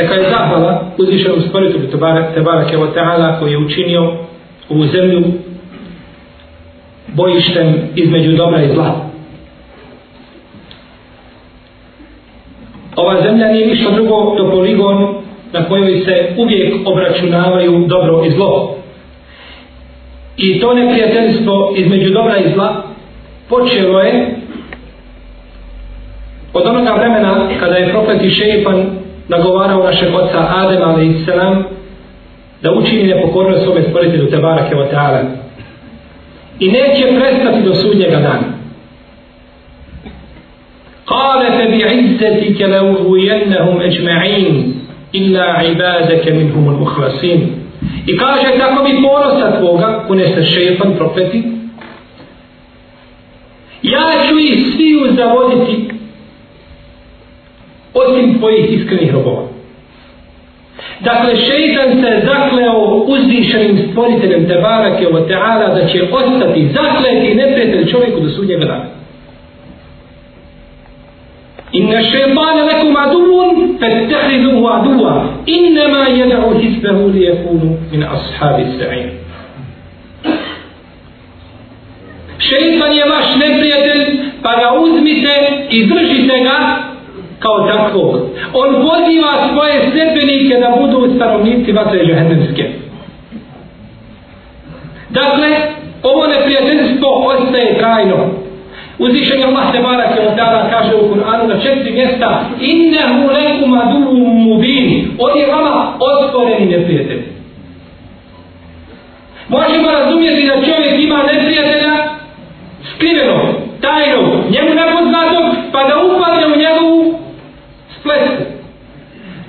Neka je zahvala uzvišenom stvoritelju Tebarake wa ta'ala koji je učinio ovu zemlju bojištem između dobra i zla. Ova zemlja nije ništa drugo do poligon na kojoj se uvijek obračunavaju dobro i zlo. I to neprijateljstvo između dobra i zla počelo je od onoga vremena kada je profet i nagovarao našeg oca Adem a.s. da učini nepokornost svome stvoritelju Tebarake wa ta'ala. I neće prestati do sudnjega dana. قال فبعزتك لأغوينهم أجمعين إلا عبادك منهم المخلصين I kaže tako mi ponosa tvoga, kuneste šeitan, profeti, ja ću ih sviju zavoditi osim tvojih iskrenih robova. Dakle, šeitan se zakleo uzvišenim stvoriteljem Tebarake o teala da će ostati zakleti neprijatelj čovjeku do sudnjega dana. Inna šeitana lekum aduvun, fet tehridu u aduva, innama jedao hisbehu li jehunu min ashabi sa'in. Šeitan je vaš neprijatelj, pa ga uzmite i držite ga kao takvog. On poziva svoje sredbenike da budu stanovnici vatre džahennemske. Dakle, ovo neprijateljstvo ostaje trajno. Uzvišen je Allah te barak je ta'ala kaže u Kur'anu na četiri mjesta Innehu lekum adu mubin On je vama otvoreni neprijatelj. Možemo razumjeti da čovjek ima neprijatelja skriveno, tajno, njemu nepoznatog, pa da upadne u njegovu spletku.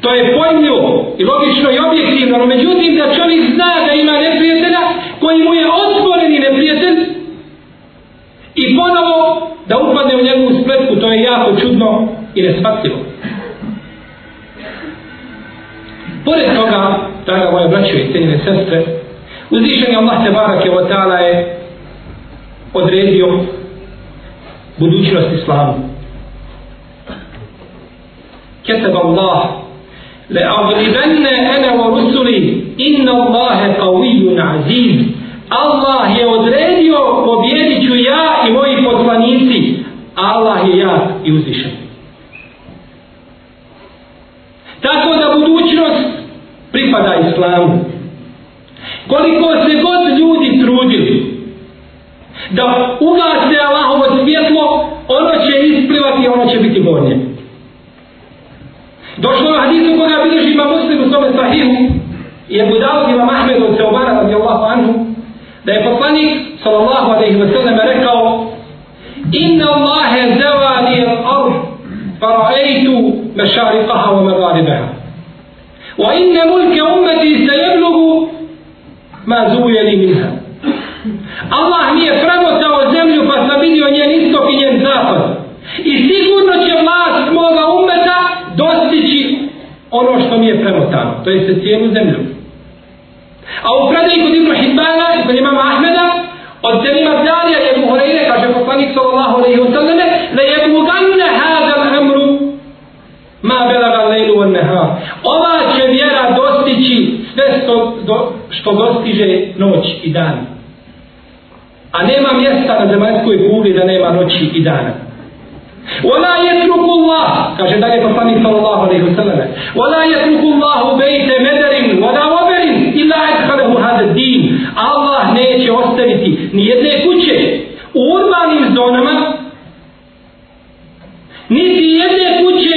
To je pojmljivo i logično i objektivno, no međutim da čovjek zna da ima neprijatelja koji mu je otvoreni neprijatelj, I ponovo da upadne u njegovu spletku, to je jako čudno i nespatljivo. Pored toga, draga moja braćo i cijenine sestre, uzvišen je Allah te barake wa ta'ala je odredio budućnost islamu. Keteba Allah لأغلبن أنا ورسلي إن الله قوي عزيز Allah je odredio pobjedit ću ja i moji poslanici. Allah je jak i uzvišen. Tako da budućnost pripada islamu. Koliko se god ljudi trudili da ugase Allahovo svjetlo, ono će isplivati i ono će biti bolje. Došlo je hadisu koga bilježi ima muslim u svome sahihu i je budao ima Mahmed od Seobana radijallahu anhu da je poslanik sallallahu alejhi ve sellem rekao inna allaha zawali al-ard fara'aytu mashariqaha wa magharibaha wa inna mulka ummati sayablughu ma zuwiya li minha Allah mi je premotao zemlju pa sam vidio njen istok i njen zapad ono što mi je premotano to je se cijelu zemlju A u predaji kod Ibn Hidbana i kod imama Ahmeda, od Selima Bdarija i Ebu Horeire, kaže poslanik sallallahu alaihi wa sallame, da je buganne hada amru ma belaga lejlu van neha. Ova će vjera dostići sve što, do, što dostiže noć i dan. A nema mjesta na zemaljskoj kuli da nema noći i dana. ولا يترك الله kaže dalje poslanik sallallahu alejhi ve sellem ولا يترك الله بيت مدر ولا وبر الا ادخله هذا الدين Allah neće ostaviti ni jedne kuće u urbanim zonama niti jedne kuće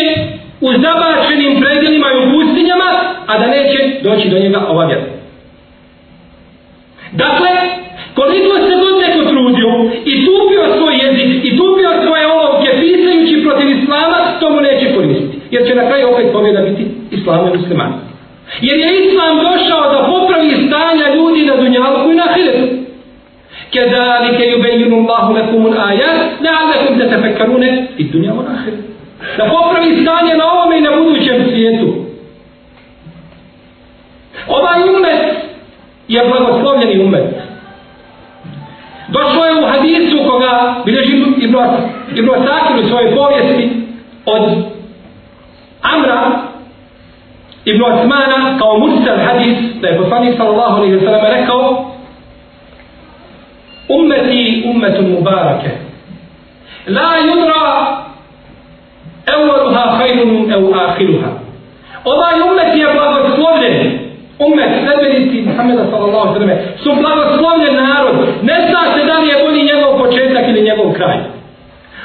u zabačenim predelima i u pustinjama a da neće doći do njega ova vjera dakle koliko jer će na kraju opet pobjeda biti islamo i muslimani. Jer je islam došao da popravi stanja ljudi na dunjalku i na hiretu. Kedalike jubeyinu Allahu lakumun ajar, ne alekum da tefekarune i dunjalu na hiretu. Da popravi stanje na ovom i na budućem svijetu. Ovaj umet je blagoslovljeni umet. Došlo je u hadisu koga bilježi Ibn Asakir u svojoj povijesti od Amra Ibn Osmana kao mursal hadis da je poslanik sallallahu alaihi wa sallam rekao ummeti ummetun mubarake. La yudra evaluha khayrun ev ahiruha ovaj ummet je blagoslovljen. Ummet sredbenici Muhammeda sallallahu alaihi wa sallam su blagoslovljen narod. Ne zna se da li je bolji njegov početak ili njegov kraj.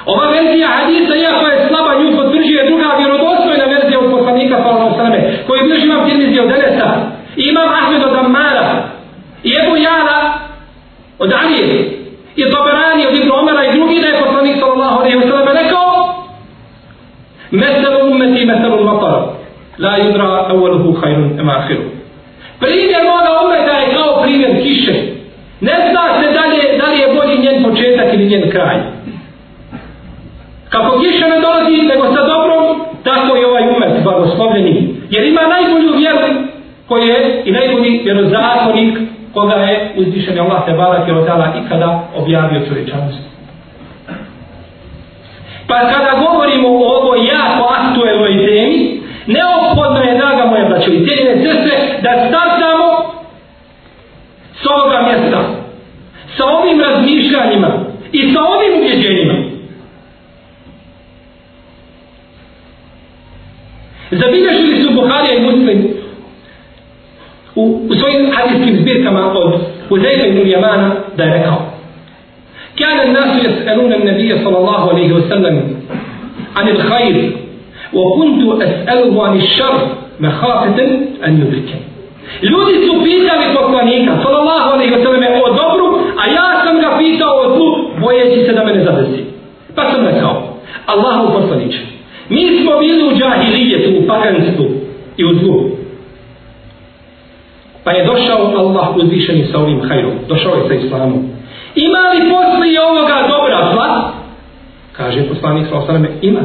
Ova verzija hadisa iako je slaba nju potvrđuje druga vjerodostojna verzija od poslanika sallallahu alaihi wa uzmeš imam tirmizi od Enesa i imam Ahmed od Ammara i Ebu Jala od Alije i Doberani od Ibn Omara i drugi da je poslanik sallallahu alaihi wa sallam rekao Meselu ummeti meselu matara la yudra awaluhu hajnun ema ahiru. primjer moga umeta je kao primjer kiše ne zna se da li, da li je bolji njen početak ili njen kraj kako kiša ne dolazi nego sa dobrom tako i ovaj umet blagoslovljeni jer ima najbolju vjeru koji je i najbolji vjerozakonik koga je uzvišen Allah te barak je odala ikada objavio čovječanstvo. Pa kada govorimo o ovoj jako aktuelnoj temi, neophodno je, draga moja braćo i cijeljene sestre, da startamo s ovoga mjesta, sa ovim razmišljanjima i sa ovim ubjeđenjima. Zabilježili su Buharija i Muslim svojim hadijskim zbirkama od Huzeyfa ibn Jamana da je rekao كان الناس يسألون النبي صلى الله عليه وسلم عن الخير وكنت أسأله عن الشر مخافة أن يدركه Ljudi su pitali poslanika, sallallahu alaihi wa sallam, o dobru, a ja sam ga pitao o zlu, bojeći se da me ne zadesi. Pa sam rekao, Allahu poslaniče, mi smo bili u džahilijetu, u paganstvu i u zlu. Pa je došao Allah uzvišeni sa ovim hajrom. Došao je sa islamom. Ima li poslije ovoga dobra zla? Kaže poslanik sa osaname, ima.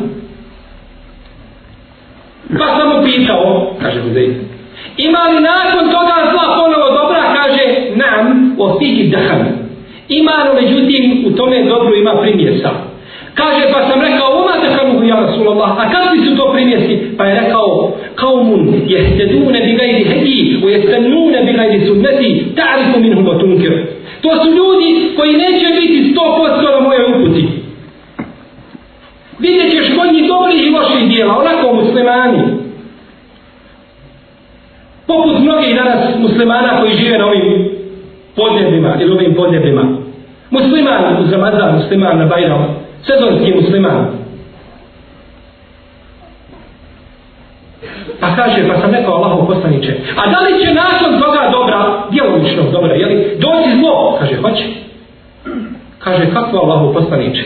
Pa sam mu pitao, kaže Huzej, ima li nakon toga zla ponovo dobra? Kaže, nam, o figi dahan. Ima, no međutim, u tome dobro ima primjesa. Kaže, pa sam rekao, oma dahanuhu, ja Rasulallah, a kakvi su to primjesi? Pa je rekao, قوم يهتدون بغير هدي ويستنون بغير سنتي تعرف منهم وتنكر ta'rifu minhum. To su ljudi koji neće biti sto posto na moje uputi. Vidjet ćeš kod njih dobrih i loših dijela, onako muslimani. Poput mnogih danas muslimana koji žive na ovim podnebima ili ovim podnebima. Musliman uz Ramazan, musliman na Bajram, sezonski musliman. Pa kaže, pa sam rekao Allahov poslaniće, a da li će nakon toga dobra, djelovičnog dobra, jeli, doći zlo? Kaže, hoće. Kaže, kako Allahov poslaniće?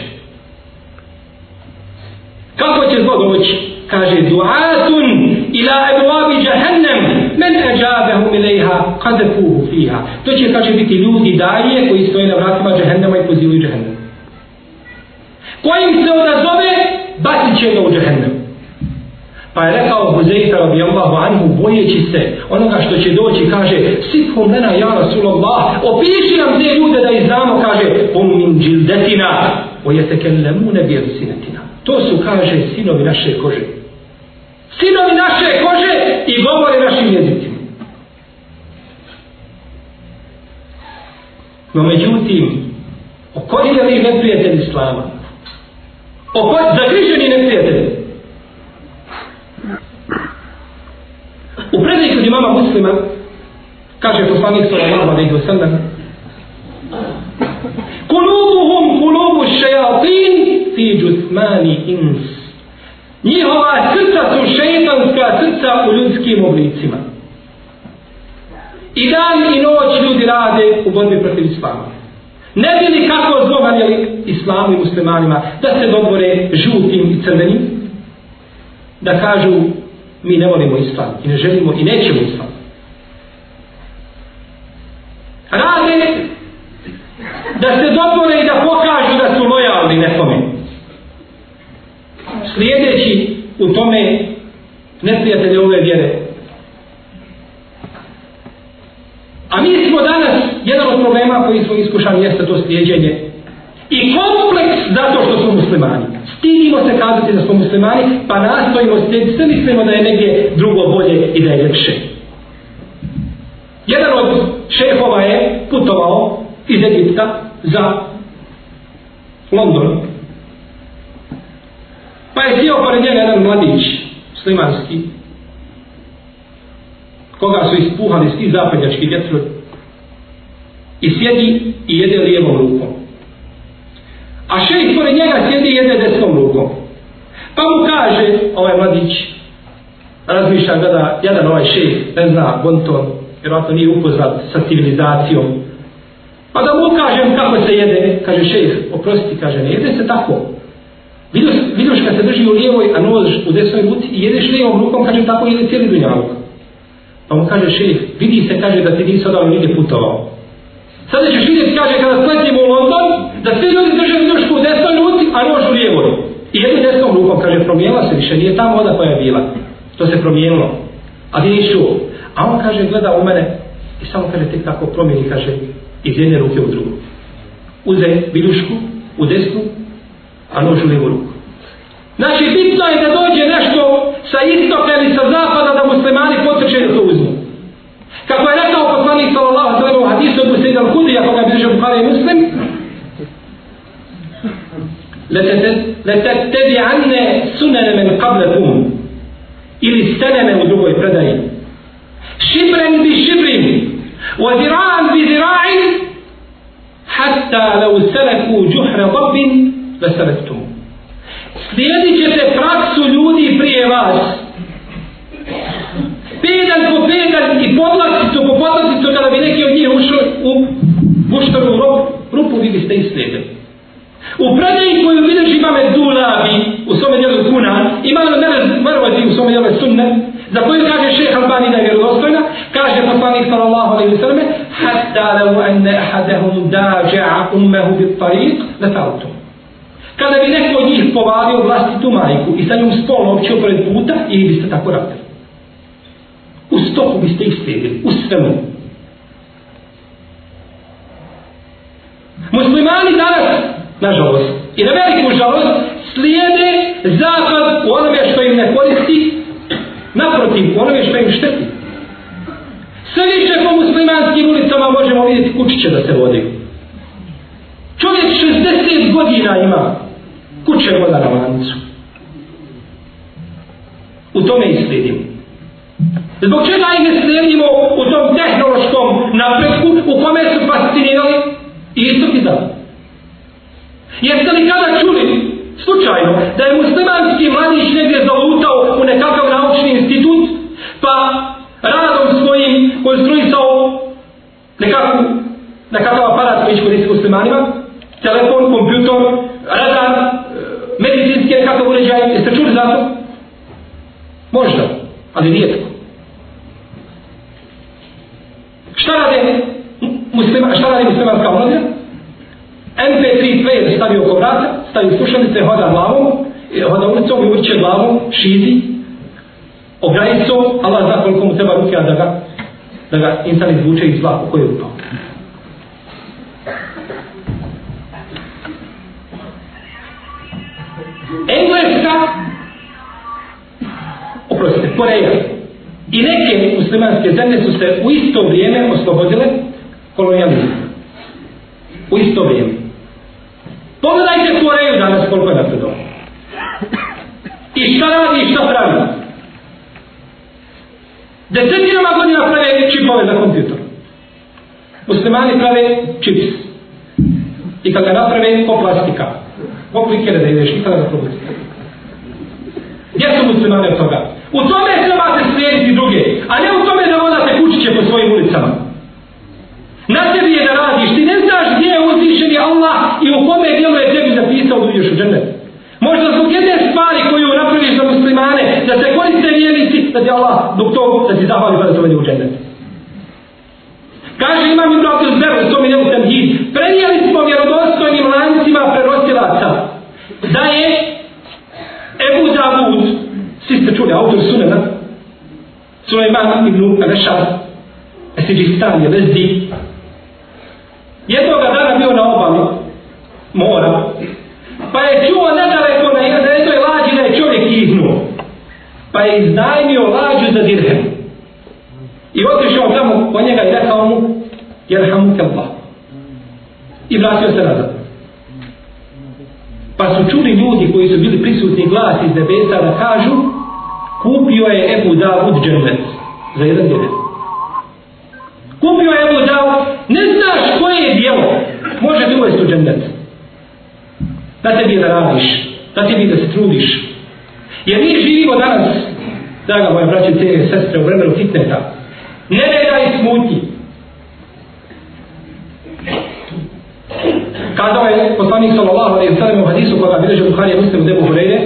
Kako će zlo doći? Kaže, duatun ila ebuabi jahannam, men ajabehu ilaiha, kadefuhu fiha. To će, kaže, biti ljudi dalje koji stoje na vratima jahannama i pozivaju jahannam. Kojim se odazove, bacit će ga u jahannam. Pa je rekao Huzeyta radijallahu anhu bojeći se onoga što će doći, kaže Sifhum lena ja Rasulallah, opiši nam te ljude da ih znamo, kaže Hum min džildetina, o jetekellemune bi sinetina. To su, kaže, sinovi naše kože. Sinovi naše kože i govore našim jezicima. No međutim, okoljeli neprijatelj Islama, Oko, zagriženi neprijatelj, U predaj kod imama muslima, kaže poslanik sallallahu alaihi wa sallam, Kulubuhum kulubu šajatin fi džusmani ins. Njihova srca su šeitanska srca u ljudskim oblicima. I dan i noć ljudi rade u borbi protiv islama. Ne bi li kako zlomanjali islamu i muslimanima da se dobore žutim i crvenim, da kažu mi ne volimo islam i ne želimo i nećemo islam. Rade da se dopore i da pokažu da su lojalni nekome. Slijedeći u tome neprijatelje ove vjere. A mi smo danas, jedan od problema koji smo iskušali jeste to slijedjenje i kompleks zato što smo muslimani. Stidimo se kazati da smo muslimani, pa nastojimo slijediti, sve mislimo da je negdje drugo bolje i da je ljepše. Jedan od šefova je putovao iz Egipta za London. Pa je sjeo pored njega jedan mladić, muslimanski, koga su ispuhali svi zapadnjački vjetrovi i sjedi i jede lijevom rukom. A šejh pored njega sjedi jedne jede desnom rukom. Pa mu kaže, ovaj mladić, razmišlja gleda, jedan ovaj šejh, ne zna, Gonton, vjerojatno nije upoznat sa civilizacijom, pa da mu kažem kako se jede, kaže šejh, oprosti, kaže, ne jede se tako. Vidoš, vidiš kad se drži u lijevoj, a nož u desnoj ruci i jedeš lijevom rukom, kaže, tako jede cijeli dunjavog. Pa mu kaže šejh, vidi se, kaže, da ti nisi odavno nigdje putovao. Sada ćeš vidjeti, kaže, kada sletimo u London, da svi ljudi drže viljušku u desnoj ruci, a nož u lijevoj. I jednu desnom rukom, kaže, promijenila se više, nije ta voda koja je bila. To se promijenilo. A ti nisi čuo. A on kaže, gleda u mene i samo kaže, tek tako promijeni, kaže, iz jedne ruke u drugu. Uze bilušku u desnu, a nož u lijevu ruku. Znači, bitno je da dođe nešto sa istoka ili sa zapada da muslimani potrče da to uzmu. Kako je rekao poslanik sallallahu alejhi ve sellem u hadisu od Sejda al-Hudrija koga bi držao Buhari Muslim, لَتَتَّبِعَنَّ سُنَنَ مَنْ قَبْلَكُمْ ili steneme u drugoj predaji. Šibren bi šibrin, wa zira'an bi zira'in, hatta lau seleku džuhre dobbin, ve selektum. Slijedit ćete praksu ljudi prije vas, pedalj po pedalj i podlasticu po podlasticu kada bi neki od njih ušli u buštaru rupu, vi biste islijedili. U predaji koju vidiš imame Dulabi u svome djelu Kuna, imame Marvati u svome djelu Sunne, za koju kaže šeha Albani da je vjerodostojna, kaže poslanik sallallahu alaihi wa sallam, hatta lau enne ahadehum dađa'a ummehu bit tariq, letautum. Kada bi neko od njih povalio vlastitu majku i sa njom spolno općio pored puta, i biste tako radili. U stopu biste ih slijedili, u svemu. Muslimani danas, nažalost, i na veliku žalost, slijede zapad u onome što im ne koristi, naprotiv, u onome što im šteti. Sve više po muslimanskim ulicama možemo vidjeti kućiće da se vodi. Čovjek 60 godina ima kuće voda na lancu. U tome i slijedimo. Zbog čega ih ne slijedimo u tom tehnološkom napretku u kome su fascinirali i istok i zapad? Jeste li kada čuli slučajno da je muslimanski mladić negdje zalutao u nekakav naučni institut pa radom svojim konstruisao nekakvu, nekakav aparat koji će koristiti muslimanima telefon, kompjutor, radar e, medicinski nekakav uređaj jeste čuli za to? možda, ali rijetko Šta rade muslima, šta radi muslimanska omladina? Stavi oko vrata, stavi slušalice, hoda glavom, e, hoda ulicom i urče glavom, šizi, ograjicom, Allah zna koliko mu treba ruke, da ga, da ga insan izvuče iz zla u koje je upao. Engleska, oprostite, Koreja, I neke muslimanske zemlje su se u isto vrijeme oslobodile kolonijalizma. U isto vrijeme. Pogledajte Koreju danas koliko je napredo. I šta radi i šta pravi. Desetinama godina prave čipove za kompjutor. Muslimani prave čips. I kada naprave, ko plastika. Ko klikere da ideš, nikada da probudite. Gdje su muslimani od toga? U tome trebate slijediti druge, a ne u tome da vodate kućiće po svojim ulicama. Na tebi je da radiš, ti ne znaš gdje Allah i u kome djelu je tebi zapisao da uđeš u džennet. Možda zbog jedne stvari koju napraviš za muslimane, da se koriste vjernici, da ti Allah dok to da ti zahvali pa da se u džennet. Kaže imam Ibn Abdel Zber u svom idemu temhid, prenijeli smo vjerodostojnim lancima prerosilaca da je Ebu Davud, Svi ste čuli, autor Sunana, Sulejman ibn Alešar, Esiđistan je vezdi. Jednoga dana bio na obali mora, pa je čuo nedaleko na jednoj lađi da je čovjek ihnuo. Pa je iznajmio lađu za dirhem. I otišao tamo po njega i rekao mu, jer hamu. I vratio se nazad. Pa su čuli ljudi koji su bili prisutni glas iz nebesa da kažu, kupio je Ebu Davud džennet za jedan djevet. Kupio je Ebu Dao, ne znaš koje je dijelo. može ti uvesti u džennet. Da tebi da radiš, da tebi da se trudiš. Jer mi živimo danas, draga moja braća i cijene sestre, u vremenu fitneta, ne daj i smutnji. Kazao je poslanik sallallahu alaihi sallam u hadisu koga bilježe Bukhari je muslim u debu Hureyre,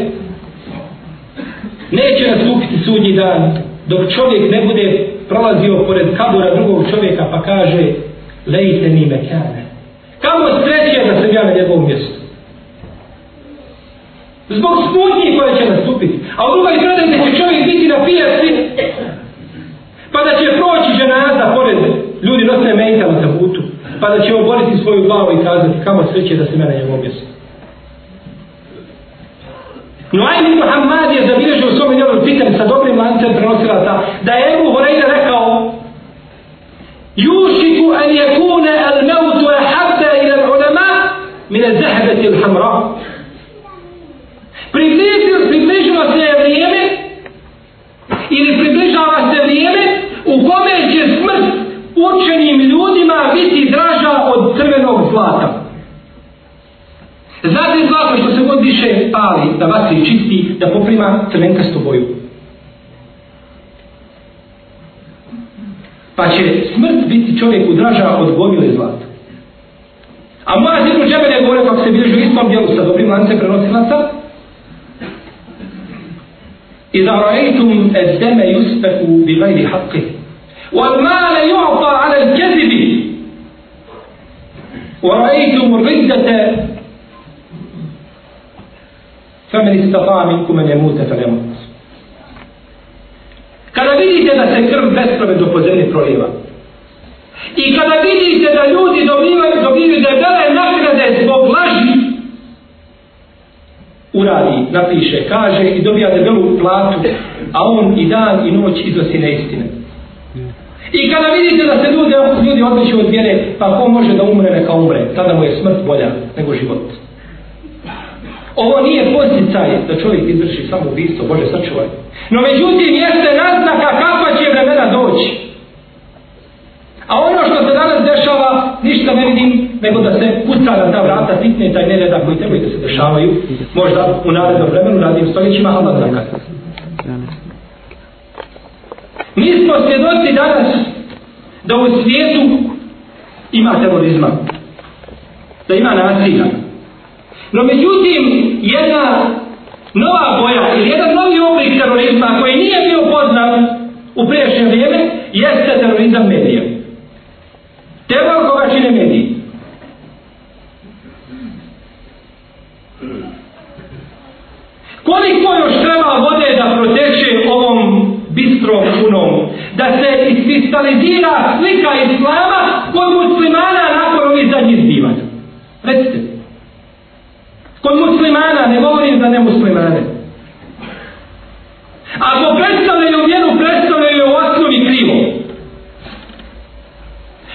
neće nastupiti sudnji dan dok čovjek ne bude prolazio pored kabura drugog čovjeka pa kaže lejte mi mekane. Kamo sreće da sam ja na njegovom mjestu? Zbog smutnji koja će nastupiti. A u drugoj strani da će čovjek biti na pijaci pa da će proći ženaza pored ljudi nosne mejta za putu pa da će oboriti svoju glavu i kazati kamo sreće da sam ja na njegovom mjestu. Nuaym ibn Hamad je zabilježio u svome djelu Fitan sa dobrim lancem prenosilaca da je Ebu Horejda rekao Jušiku an yakuna al-mautu ahabba ila al-ulama min al-zahbati al-hamra. Približio, približilo se je vrijeme ili približava se vrijeme u kome će smrt učenim ljudima biti draža od crvenog zlata. Znate zlato što se god više pali, da vatri čisti, da poprima crvenkastu boju. Pa će smrt biti čovjeku draža od gomile zlata. A moja zidru džebel je govorio kako se bilježi u istom dijelu sa dobrim lancem prenosilaca. I da rojtum et deme yuspeku bi gajdi haqqi. Wal male ju'ta ala al-kezibi. ورأيتم الردة فمن استطاع منكم ان يموت فليموت kada vidite da se krv bespravedno po zemlji proliva i kada vidite da ljudi dobivaju, dobivaju debele nagrade zbog laži uradi, napiše, kaže i dobija debelu platu a on i dan i noć iznosi neistine i kada vidite da se ljudi, ljudi odliču od vjere pa ko može da umre neka umre tada mu je smrt bolja nego život Ovo nije posticaj da čovjek izvrši samo ubistvo, Bože sačuvaj. No međutim jeste naznaka kakva će vremena doći. A ono što se danas dešava, ništa ne vidim, nego da se puca na ta vrata fitne taj nereda koji trebaju da se dešavaju, možda u narednom vremenu, radim stoljećima, Allah zakad. Mi smo svjedoci danas da u svijetu ima terorizma, da ima nasilja, No međutim, jedna nova boja ili jedan novi oblik terorizma koji nije bio poznan u priješnje vrijeme, jeste terorizam medija. Teror koga čine mediji. Koliko još treba vode da proteče ovom bistrom punom, da se iskristalizira slika islama kod muslimana nakon ovih zadnjih zbivanja? Recite. Kod muslimana, ne govorim za nemuslimane. Ako predstavljaju vjeru, predstavljaju u osnovi krivo.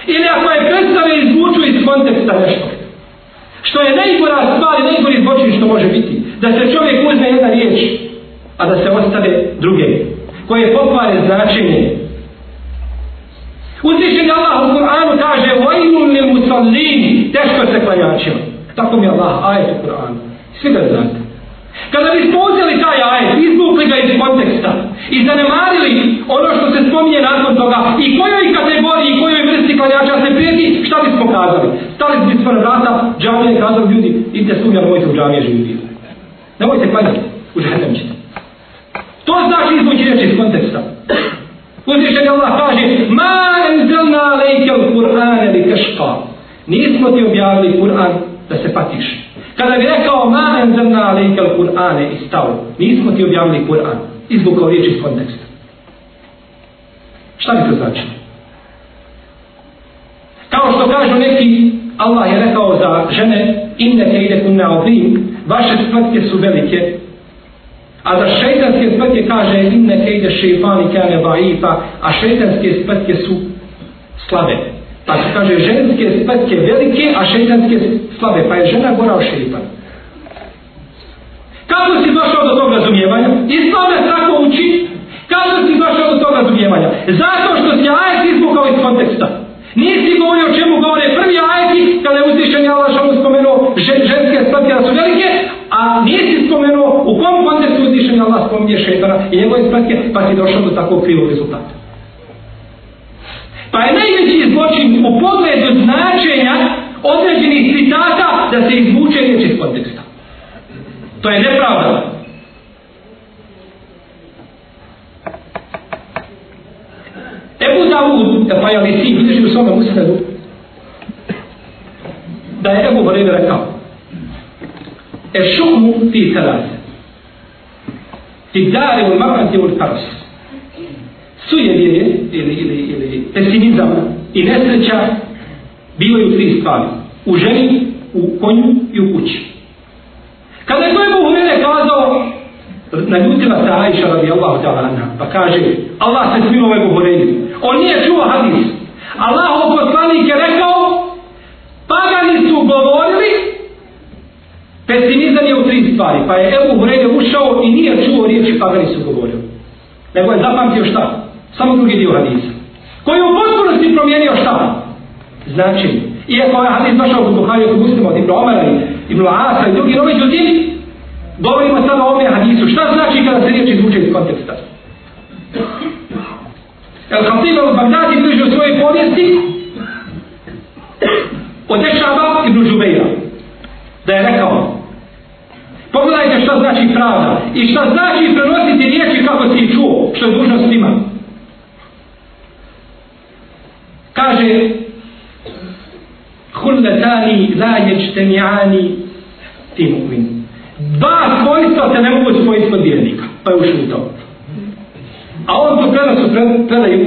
Ili ako je predstavljaju izvuču iz konteksta nešto. Što je najgora stvar i najgori zločin što može biti. Da se čovjek uzme jedna riječ, a da se ostave druge. Koje pokvare značenje. Uzvišen Allah u Kur'anu kaže Vajnun lil musallini Teško se klanjačima. Tako mi Allah, ajet u Kur'anu. Svi ga znate. Kada bi spozeli taj ajet, izvukli ga iz konteksta i zanemarili ono što se spominje nakon toga i kojoj kategoriji i kojoj vrsti klanjača se prijeti, šta bismo kazali? Stali bi smo na vrata, džamije i kazali ljudi, idite sumja, nemojte u džamije živiti. Nemojte klanjati, u džahnem ćete. To znači izvući reći iz konteksta. Uzvišen je Allah kaže, ma enzelna lejke u Kur'ane li teška Nismo ti objavili Kur'an da se patiš. Kada bi rekao ma enzemna alejke al Kur'ane i stao, nismo ti objavili Kur'an, izvukao riječ iz konteksta. Šta bi to znači? Kao što kažu neki, Allah je rekao za žene, inne te ide kunna obrim, vaše spletke su velike, a za šeitanske spletke kaže inne ide šeifani kane daifa, a šeitanske spletke su slabe. Pa se kaže ženske spletke velike, a šeitanske slabe, pa je žena gora od šeitana. Kako si došao do tog razumijevanja? Islam nas tako uči. Kako si došao do tog razumijevanja? Zato što si ajet izbukao iz konteksta. Nisi govorio o čemu govore prvi ajeti kada je uzvišen je Allah šalom spomenuo ženske spletke da su velike, a nisi spomenuo u kom kontekstu uzvišen je Allah spominje šetana i njegove spletke, pa si došao do takvog krivog rezultata. Pa je najveći zločin u pogledu značenja određenih citata da se izvuče riječ iz konteksta. To je nepravda. Ebu Davud, pa je li si, u svome musledu, da je Ebu Horeire rekao, e šumu ti terase, ti dare u makrati u karos, sujevije ili, ili, ili pesimizam i nesreća bivaju tri stvari, u ženi, u konju i u kući. Kada je to Ebu Hurere kazao, naljutila se Aisha Allah ta'ala pa kaže, Allah se smilo Ebu Hurere. On nije čuo hadis. Allahov poslanik je rekao, pagani su govorili, pesimizam je u tri stvari. Pa je Ebu Hurere ušao i nije čuo riječi pagani su govorili. Nego je zapamtio šta? Samo drugi dio hadisa. Koji je u potpunosti promijenio šta? Znači, iako je hadis došao u Buhari od muslima od Ibn Omara i Ibn Asa i drugi novi ljudi, govorimo samo o ovome hadisu. Šta znači kada se riječi zvuče iz konteksta? El Khatib al Bagdadi bliži u svojoj povijesti od Ešaba ibn Žubeira da je rekao pogledajte šta znači pravda i šta znači prenositi riječi kako si čuo što je dužnost ima. kaže hulletani la jećtemijani ti mu'min. Dva svojstva se ne mogu spojiti kod vjernika pa je ušao u to. A on to prenosu predaju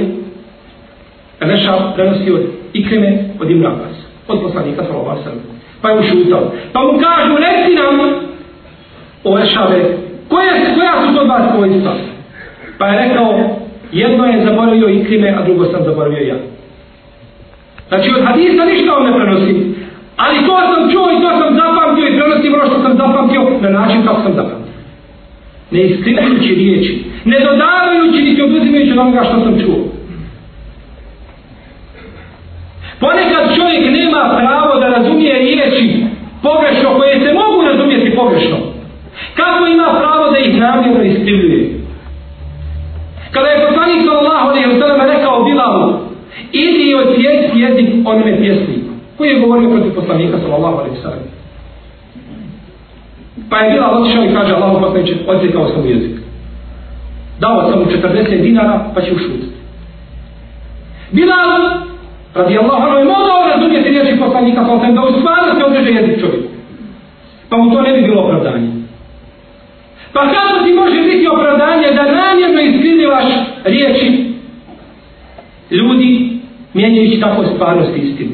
Reša prenosi od Ikrime od Ibn Abbas od poslanika sallallahu alaihi sallam pa je ušutao pa mu kažu reci nam o Rešave koje, koja su to dva svojstva? Pa je rekao jedno je zaboravio Ikrime a drugo sam zaboravio ja znači od hadisa ništa on ne prenosi ali to sam čuo i to sam zapamtio i prenosim ono što sam zapamtio na način kako sam zapamtio ne isklinajući riječi, ne dodavajući niti oduzimajući onoga što sam čuo. Ponekad čovjek nema pravo da razumije riječi pogrešno, koje se mogu razumijeti pogrešno. Kako ima pravo da ih namjerno iskrivljuje? Kada je poslanik sallallahu alaihi wa sallam rekao Bilalu, idi i odsjeti jezik onome pjesniku, koji je govorio protiv poslanika sallallahu alaihi sallam. Pa je bila otišao i kaže Allahu poslaniče, odsjekao sam jezik. Dao sam mu 40 dinara, pa će ušutiti. Bilal, radi Allah, ono je mogao razumjeti riječi poslanika, sallallahu alaihi sallam da u stvarnosti odreže jezik čovjek. Pa mu to ne bi bilo opravdanje. Pa kako ti može biti opravdanje da namjerno iskrivljivaš riječi ljudi mijenjajući tako stvarnost istinu?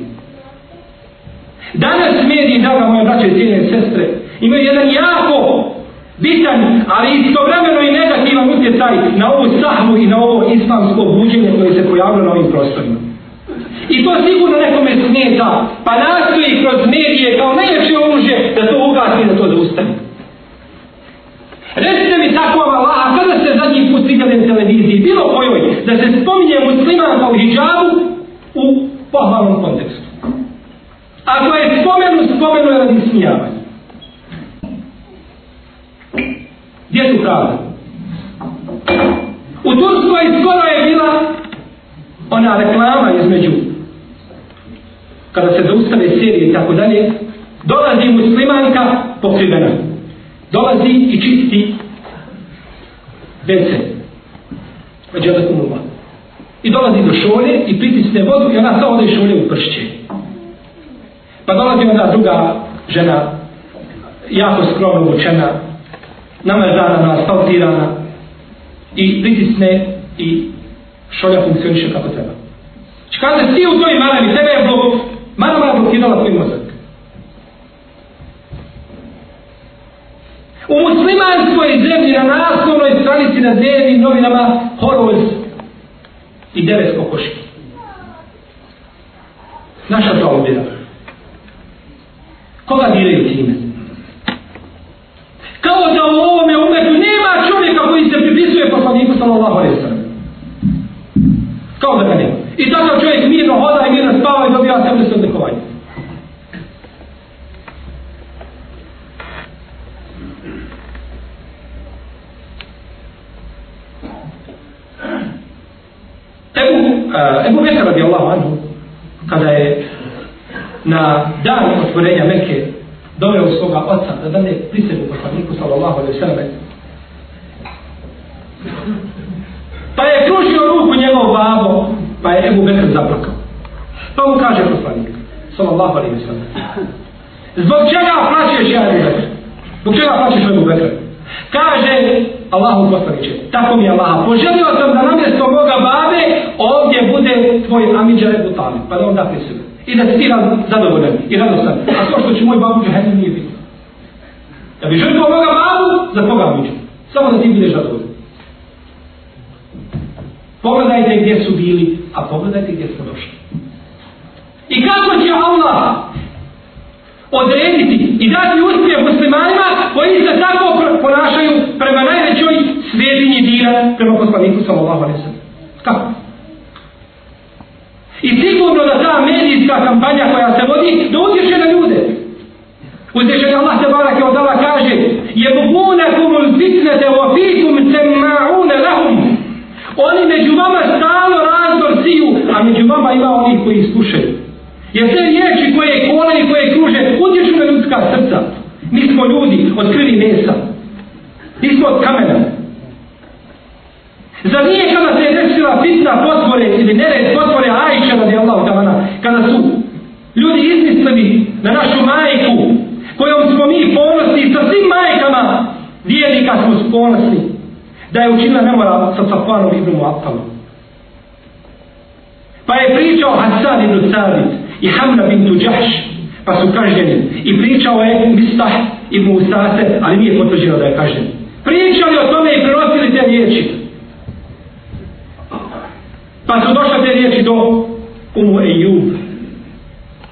Danas mediji, draga moje braće i cijene sestre, imaju jedan jako bitan, ali istovremeno i negativan utjecaj na ovu sahmu i na ovo islamsko buđenje koje se pojavilo na ovim prostorima. I to sigurno nekome smeta, pa nastoji kroz medije kao najjače oružje da to ugasi da to zaustane. Recite mi tako vam Allah, a kada ste zadnji put vidjeli na televiziji, bilo kojoj, da se spominje muslimanka u hijabu pohvalnom kontekstu. Ako je spomenu, spomenu je radi smijavanja. Gdje su pravda? U Turskoj skoro je bila ona reklama između kada se zaustave serije i tako dalje, dolazi muslimanka pokrivena. Dolazi i čisti WC. Vađada kumula. I dolazi do šolje i pritisne vodu i ona samo ode šolje u pršće. Pa dolazi onda druga žena, jako skromno učena, namazana, asfaltirana i pritisne i šolja funkcioniše kako treba. Či kaže, ti u toj maravi, tebe je blok, marama je blokirala tvoj mozak. U muslimanskoj zemlji na naslovnoj stranici na dnevnim novinama horoz i devet kokoški. Naša zaobjera. Koga diraju time? Kao da u ovome umetu nema čovjeka koji se pripisuje poslaniku sallallahu alaihi sallam. Kao da ga nema. I takav čovjek mirno hoda i mirno spava i dobija sebe sebe odlikovanje. Ebu, uh, Ebu Bekar radijallahu anhu, kada je na dan otvorenja Mekke doveo svoga oca da dane prisegu poslaniku sallallahu alaihi sallam. Pa je krušio ruku njegov babo pa je Ebu Bekr zaplakao. Pa mu kaže poslanik sallallahu alaihi sallam zbog čega plaćeš ja Ebu Bekr? Zbog čega plaćeš Ebu Bekr? Kaže Allahu poslaniče, tako mi je Allah poželio sam da namjesto moga babe ovdje bude tvoj Amidža Ebu Talib pa da on da prisegu i da si ti zadovoljan i radostan. A to što će moj babu džahenni nije biti. Da bi žrtvo moga babu, za koga biću? Samo da ti budeš zadovoljan. Pogledajte gdje su bili, a pogledajte gdje smo došli. I kako će Allah odrediti i dati uspjeh muslimanima koji se tako ponašaju prema najvećoj prema poslaniku sallallahu alaihi sallam. Kako? I sigurno da ta medijska kampanja koja se vodi, da utječe na ljude. Uzvišen Allah te barake je odala kaže Jebunakum ulfitnete wa fikum semma'une lahum Oni među vama stalo razdor siju, a među vama ima oni koji slušaju. Jer te riječi koje kole i koje kruže utječu na ljudska srca. Mi smo ljudi od krvi mesa. Mi smo od kamena. Zar nije kada se je desila fitna potvore ili nered potvore Ajša radi Allahu kamana, kada su ljudi izmislili na našu majku, kojom smo mi ponosni sa svim majkama, vijednika smo ponosni, da je učinila nemora sa Safanom ibn Muattalom. Pa je pričao Hasan ibn Sabit i Hamna bin Tuđaš, pa su kažnjeni. I pričao je Mistah ibn Usase, ali nije potvrđeno da je kažnjen. Pričali o tome i prenosili te riječi. Pa su došle te riječi do Umu Ejub.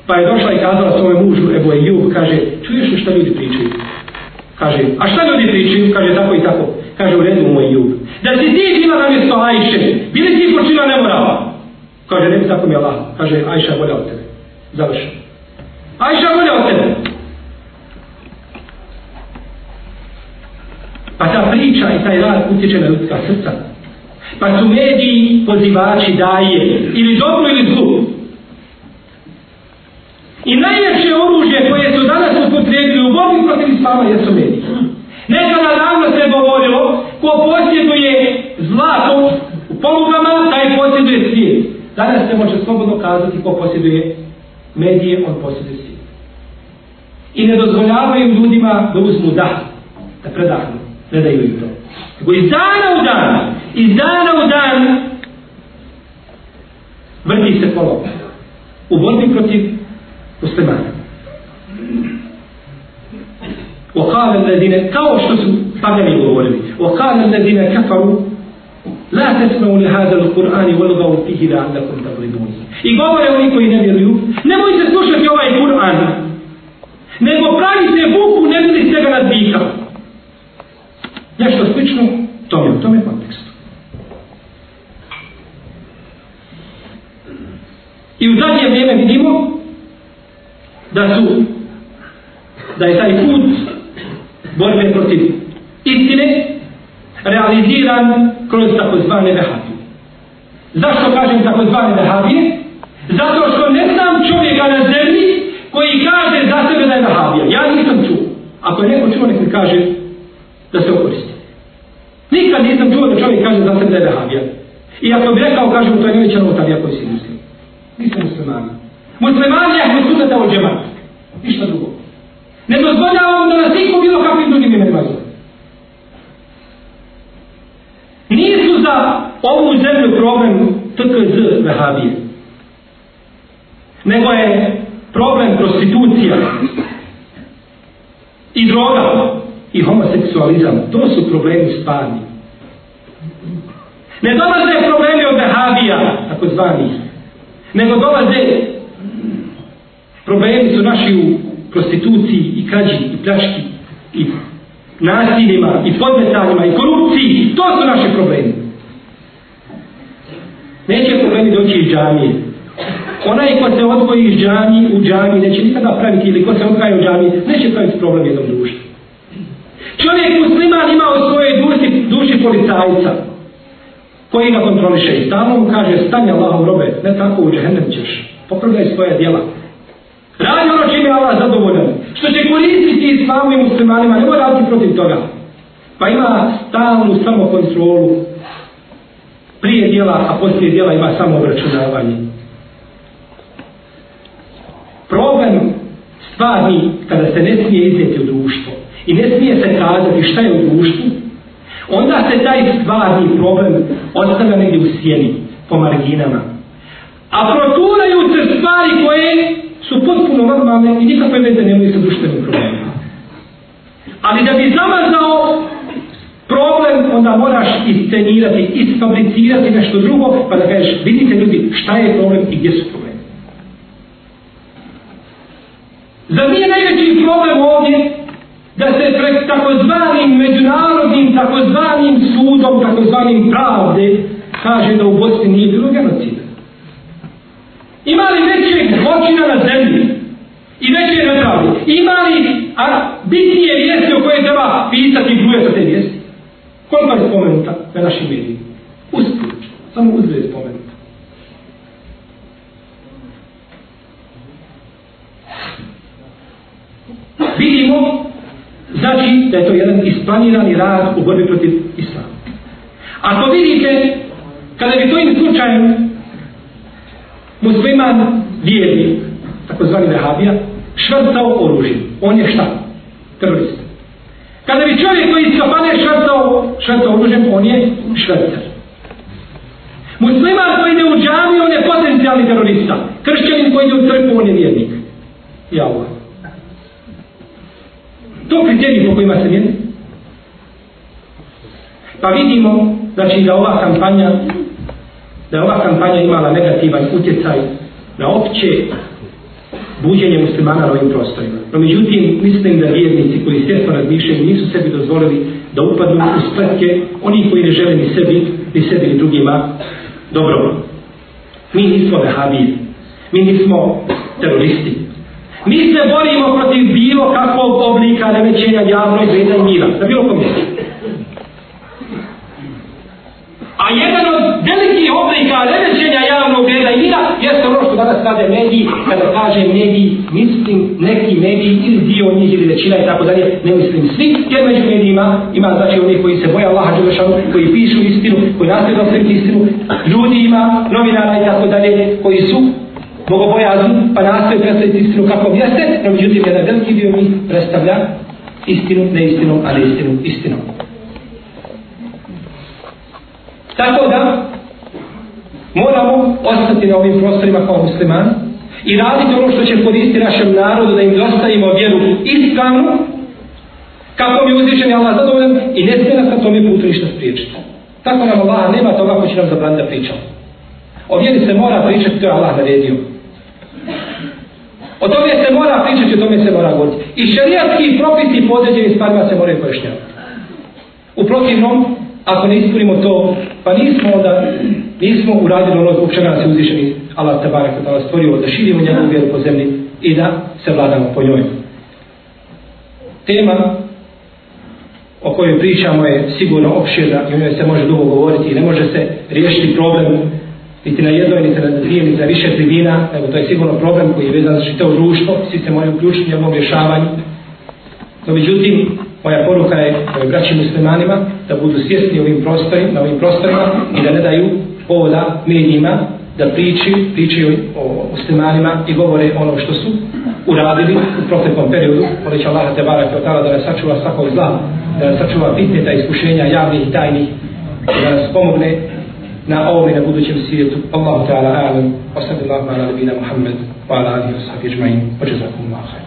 Pa je došla i kazala svome mužu Ebu Ejub, kaže, čuješ li šta ljudi pričaju? Kaže, a šta ljudi pričaju? Kaže, tako i tako. Kaže, u redu Umu Ejub. Da si ti bila na mjesto Ajše, bili ti počina nemorala? Kaže, ne bi tako mi Allah. Kaže, Ajša bolja od tebe. Završeno. Ajša bolja od tebe. Pa ta priča i taj rad utječe na ljudska srca pa su mediji pozivači daje ili dobro ili zlu. I najveće oružje koje su danas upotrebili u borbi protiv islama jesu mediji. Nekada davno se govorilo ko posjeduje zlato u polugama, taj posjeduje svijet. Danas se može slobodno kazati ko posjeduje medije, on posjeduje svijet. I ne dozvoljavaju ljudima da uzmu dah, da predahnu, ne daju im to. Nego iz dana u dan, iz dana u dan, vrti se kolo u borbi protiv muslimana. وقال الذين kao što su pagani govorili وقال الذين كفروا لا تسمعوا لهذا القرآن والغوا فيه لعلكم تغلبون i govore oni koji ne vjeruju nemojte slušati ovaj Kur'an nego pravite buku ne bili ste ga nadvikali nešto slično tome, u tome kontekstu. I u zadnje vrijeme vidimo da su da je taj put borbe protiv istine realiziran kroz takozvane vehabije. Zašto kažem takozvane vehabije? Zato što ne znam čovjeka na zemlji koji kaže za sebe da je vehabija. Ja nisam čuo. Ako je neko čuo, nek mi kaže da se okoristi. Nikad nisam čuo da čovjek kaže za sebe da je vehabija. I ako bi rekao, kažem, to je neće novotarija koji si muslim. Nisam muslimani. Muslimani je ako sunata od džemata. Ništa drugo. Ne dozvoljavamo da nas niko bilo kakvim drugim imenima zove. Nisu za ovu zemlju problem TKZ vehabije. Nego je problem prostitucija i droga i homoseksualizam, to su problemi stvarni. Ne dolaze problemi od vehabija, tako zvanih nego dolaze problemi su naši u prostituciji i krađi i pljački i nasiljima i podmetanjima i korupciji. To su naši problemi. Neće problemi doći iz džamije. Onaj ko se odvoji iz džamije u džamiji neće nikada praviti ili ko se odvaja u džamiji neće praviti problem jednom društvu. Čovjek musliman ima u svojoj duši, duši policajca koji ga kontroliše i stalno mu kaže stani Allahom robe, ne tako u džehennem ćeš. Popravljaj svoje djela. Radi ono čime je Allah zadovoljan. Što će koristiti islamu i muslimanima, ne mora raditi protiv toga. Pa ima stalnu samokontrolu prije djela, a poslije djela ima samo obračunavanje. Problem stvarni kada se ne smije iznijeti u društvo i ne smije se kazati šta je u društvu, onda se taj stvarni problem ostavlja negdje u sjeni, po marginama. A proturaju se stvari koje su potpuno normalne i nikakve veze nemaju sa društvenim problemima. Ali da bi zamazao problem, onda moraš iscenirati, isfabricirati nešto drugo, pa da kažeš, vidite ljudi, šta je problem i gdje su problemi. Zar nije najveći problem ovdje da se pred takozvanim međunarodnim, takozvanim sudom, takozvanim pravde, kaže da u Bosni nije bilo genocida. Ima li većeg zločina na zemlji? I veće nepravde? Ima li a, bitnije vijesti o koje treba pisati i bruje te vijesti? Koliko je spomenuta na našim medijima? Usput. Samo uzve spomenuta. Vidimo, da je to jedan isplanirani rad u borbi protiv islama. Ako vidite, kada bi to im slučajem musliman vjernik, takozvani vehabija, švrcao oružje. On je šta? Terorist. Kada bi čovjek koji iz kafane švrcao, švrcao oružjem, on je švrcar. Musliman koji ide u džami, on je potencijalni terorista. Kršćanin koji ide u crkvu, on je vjernik. Ja ovaj. To kriterij po kojima se mjeri. Pa vidimo, znači da ova kampanja da ova kampanja imala negativan utjecaj na opće buđenje muslimana na ovim prostorima. No međutim, mislim da vjernici koji svjesno razmišljaju nisu sebi dozvolili da upadnu u spletke oni koji ne žele ni sebi, ni sebi ni drugima dobro. Mi nismo vehabiji. Mi nismo teroristi. Mi se borimo protiv bilo kakvog oblika remećenja javnog reda i mira. Na bilo kom mjestu. A jedan od velikih oblika remećenja javnog reda i mira jeste ono što danas rade mediji, kada kaže mediji, mislim neki mediji ili dio njih ili većina i tako dalje, ne mislim svi, jer među medijima ima znači oni koji se boja Allaha Đelešanu, koji pišu istinu, koji nastoje da istinu, ljudi ima, novinara i tako dalje, koji su bogobojazni, pa nastoje predstaviti istinu kakvom jeste, no međutim jedan veliki dio njih predstavlja istinu, neistinu, a neistinu, istinu. Tako da moramo ostati na ovim prostorima kao musliman i raditi ono što će koristiti našem narodu da im dostavimo vjeru ispravnu kako mi uzvišen je Allah zadovoljan i ne smije nas na tome putu ništa spriječiti. Tako nam Allah nema toga ko će nam zabraniti da pričamo. O vjeri se mora pričati, to je Allah naredio. O tome se mora pričati, o tome se mora govoriti. I šarijatski propisi podređeni stvarima se moraju pojašnjavati. U protivnom, ako ne ispunimo to, pa nismo onda, nismo uradili ono zbog čega nas je uzvišeni Allah tabarak da da stvorio, da širimo njegovu vjeru po zemlji i da se vladamo po njoj. Tema o kojoj pričamo je sigurno opširna i o njoj se može dugo govoriti i ne može se riješiti problem niti na jednoj, niti na dvije, niti na više tribina, nego to je sigurno problem koji je vezan za čitavo društvo, svi se moraju uključiti u njegovom rješavanju. No, međutim, moja poruka je ovim braći muslimanima da budu svjesni ovim prostorima, na ovim prostorima i da ne daju povoda medijima da priči, pričaju o muslimanima i govore ono što su uradili u proteklom periodu. Molit Allah te barak od da nas sačuva svakog zla, da nas sačuva pitneta iskušenja javnih i tajnih, da nas pomogne na ovom i na budućem svijetu. Allahu ta'ala alam, wa sallallahu ala nabina Muhammed, wa ala alihi wa sahbihi ajma'in, wa jazakum Allah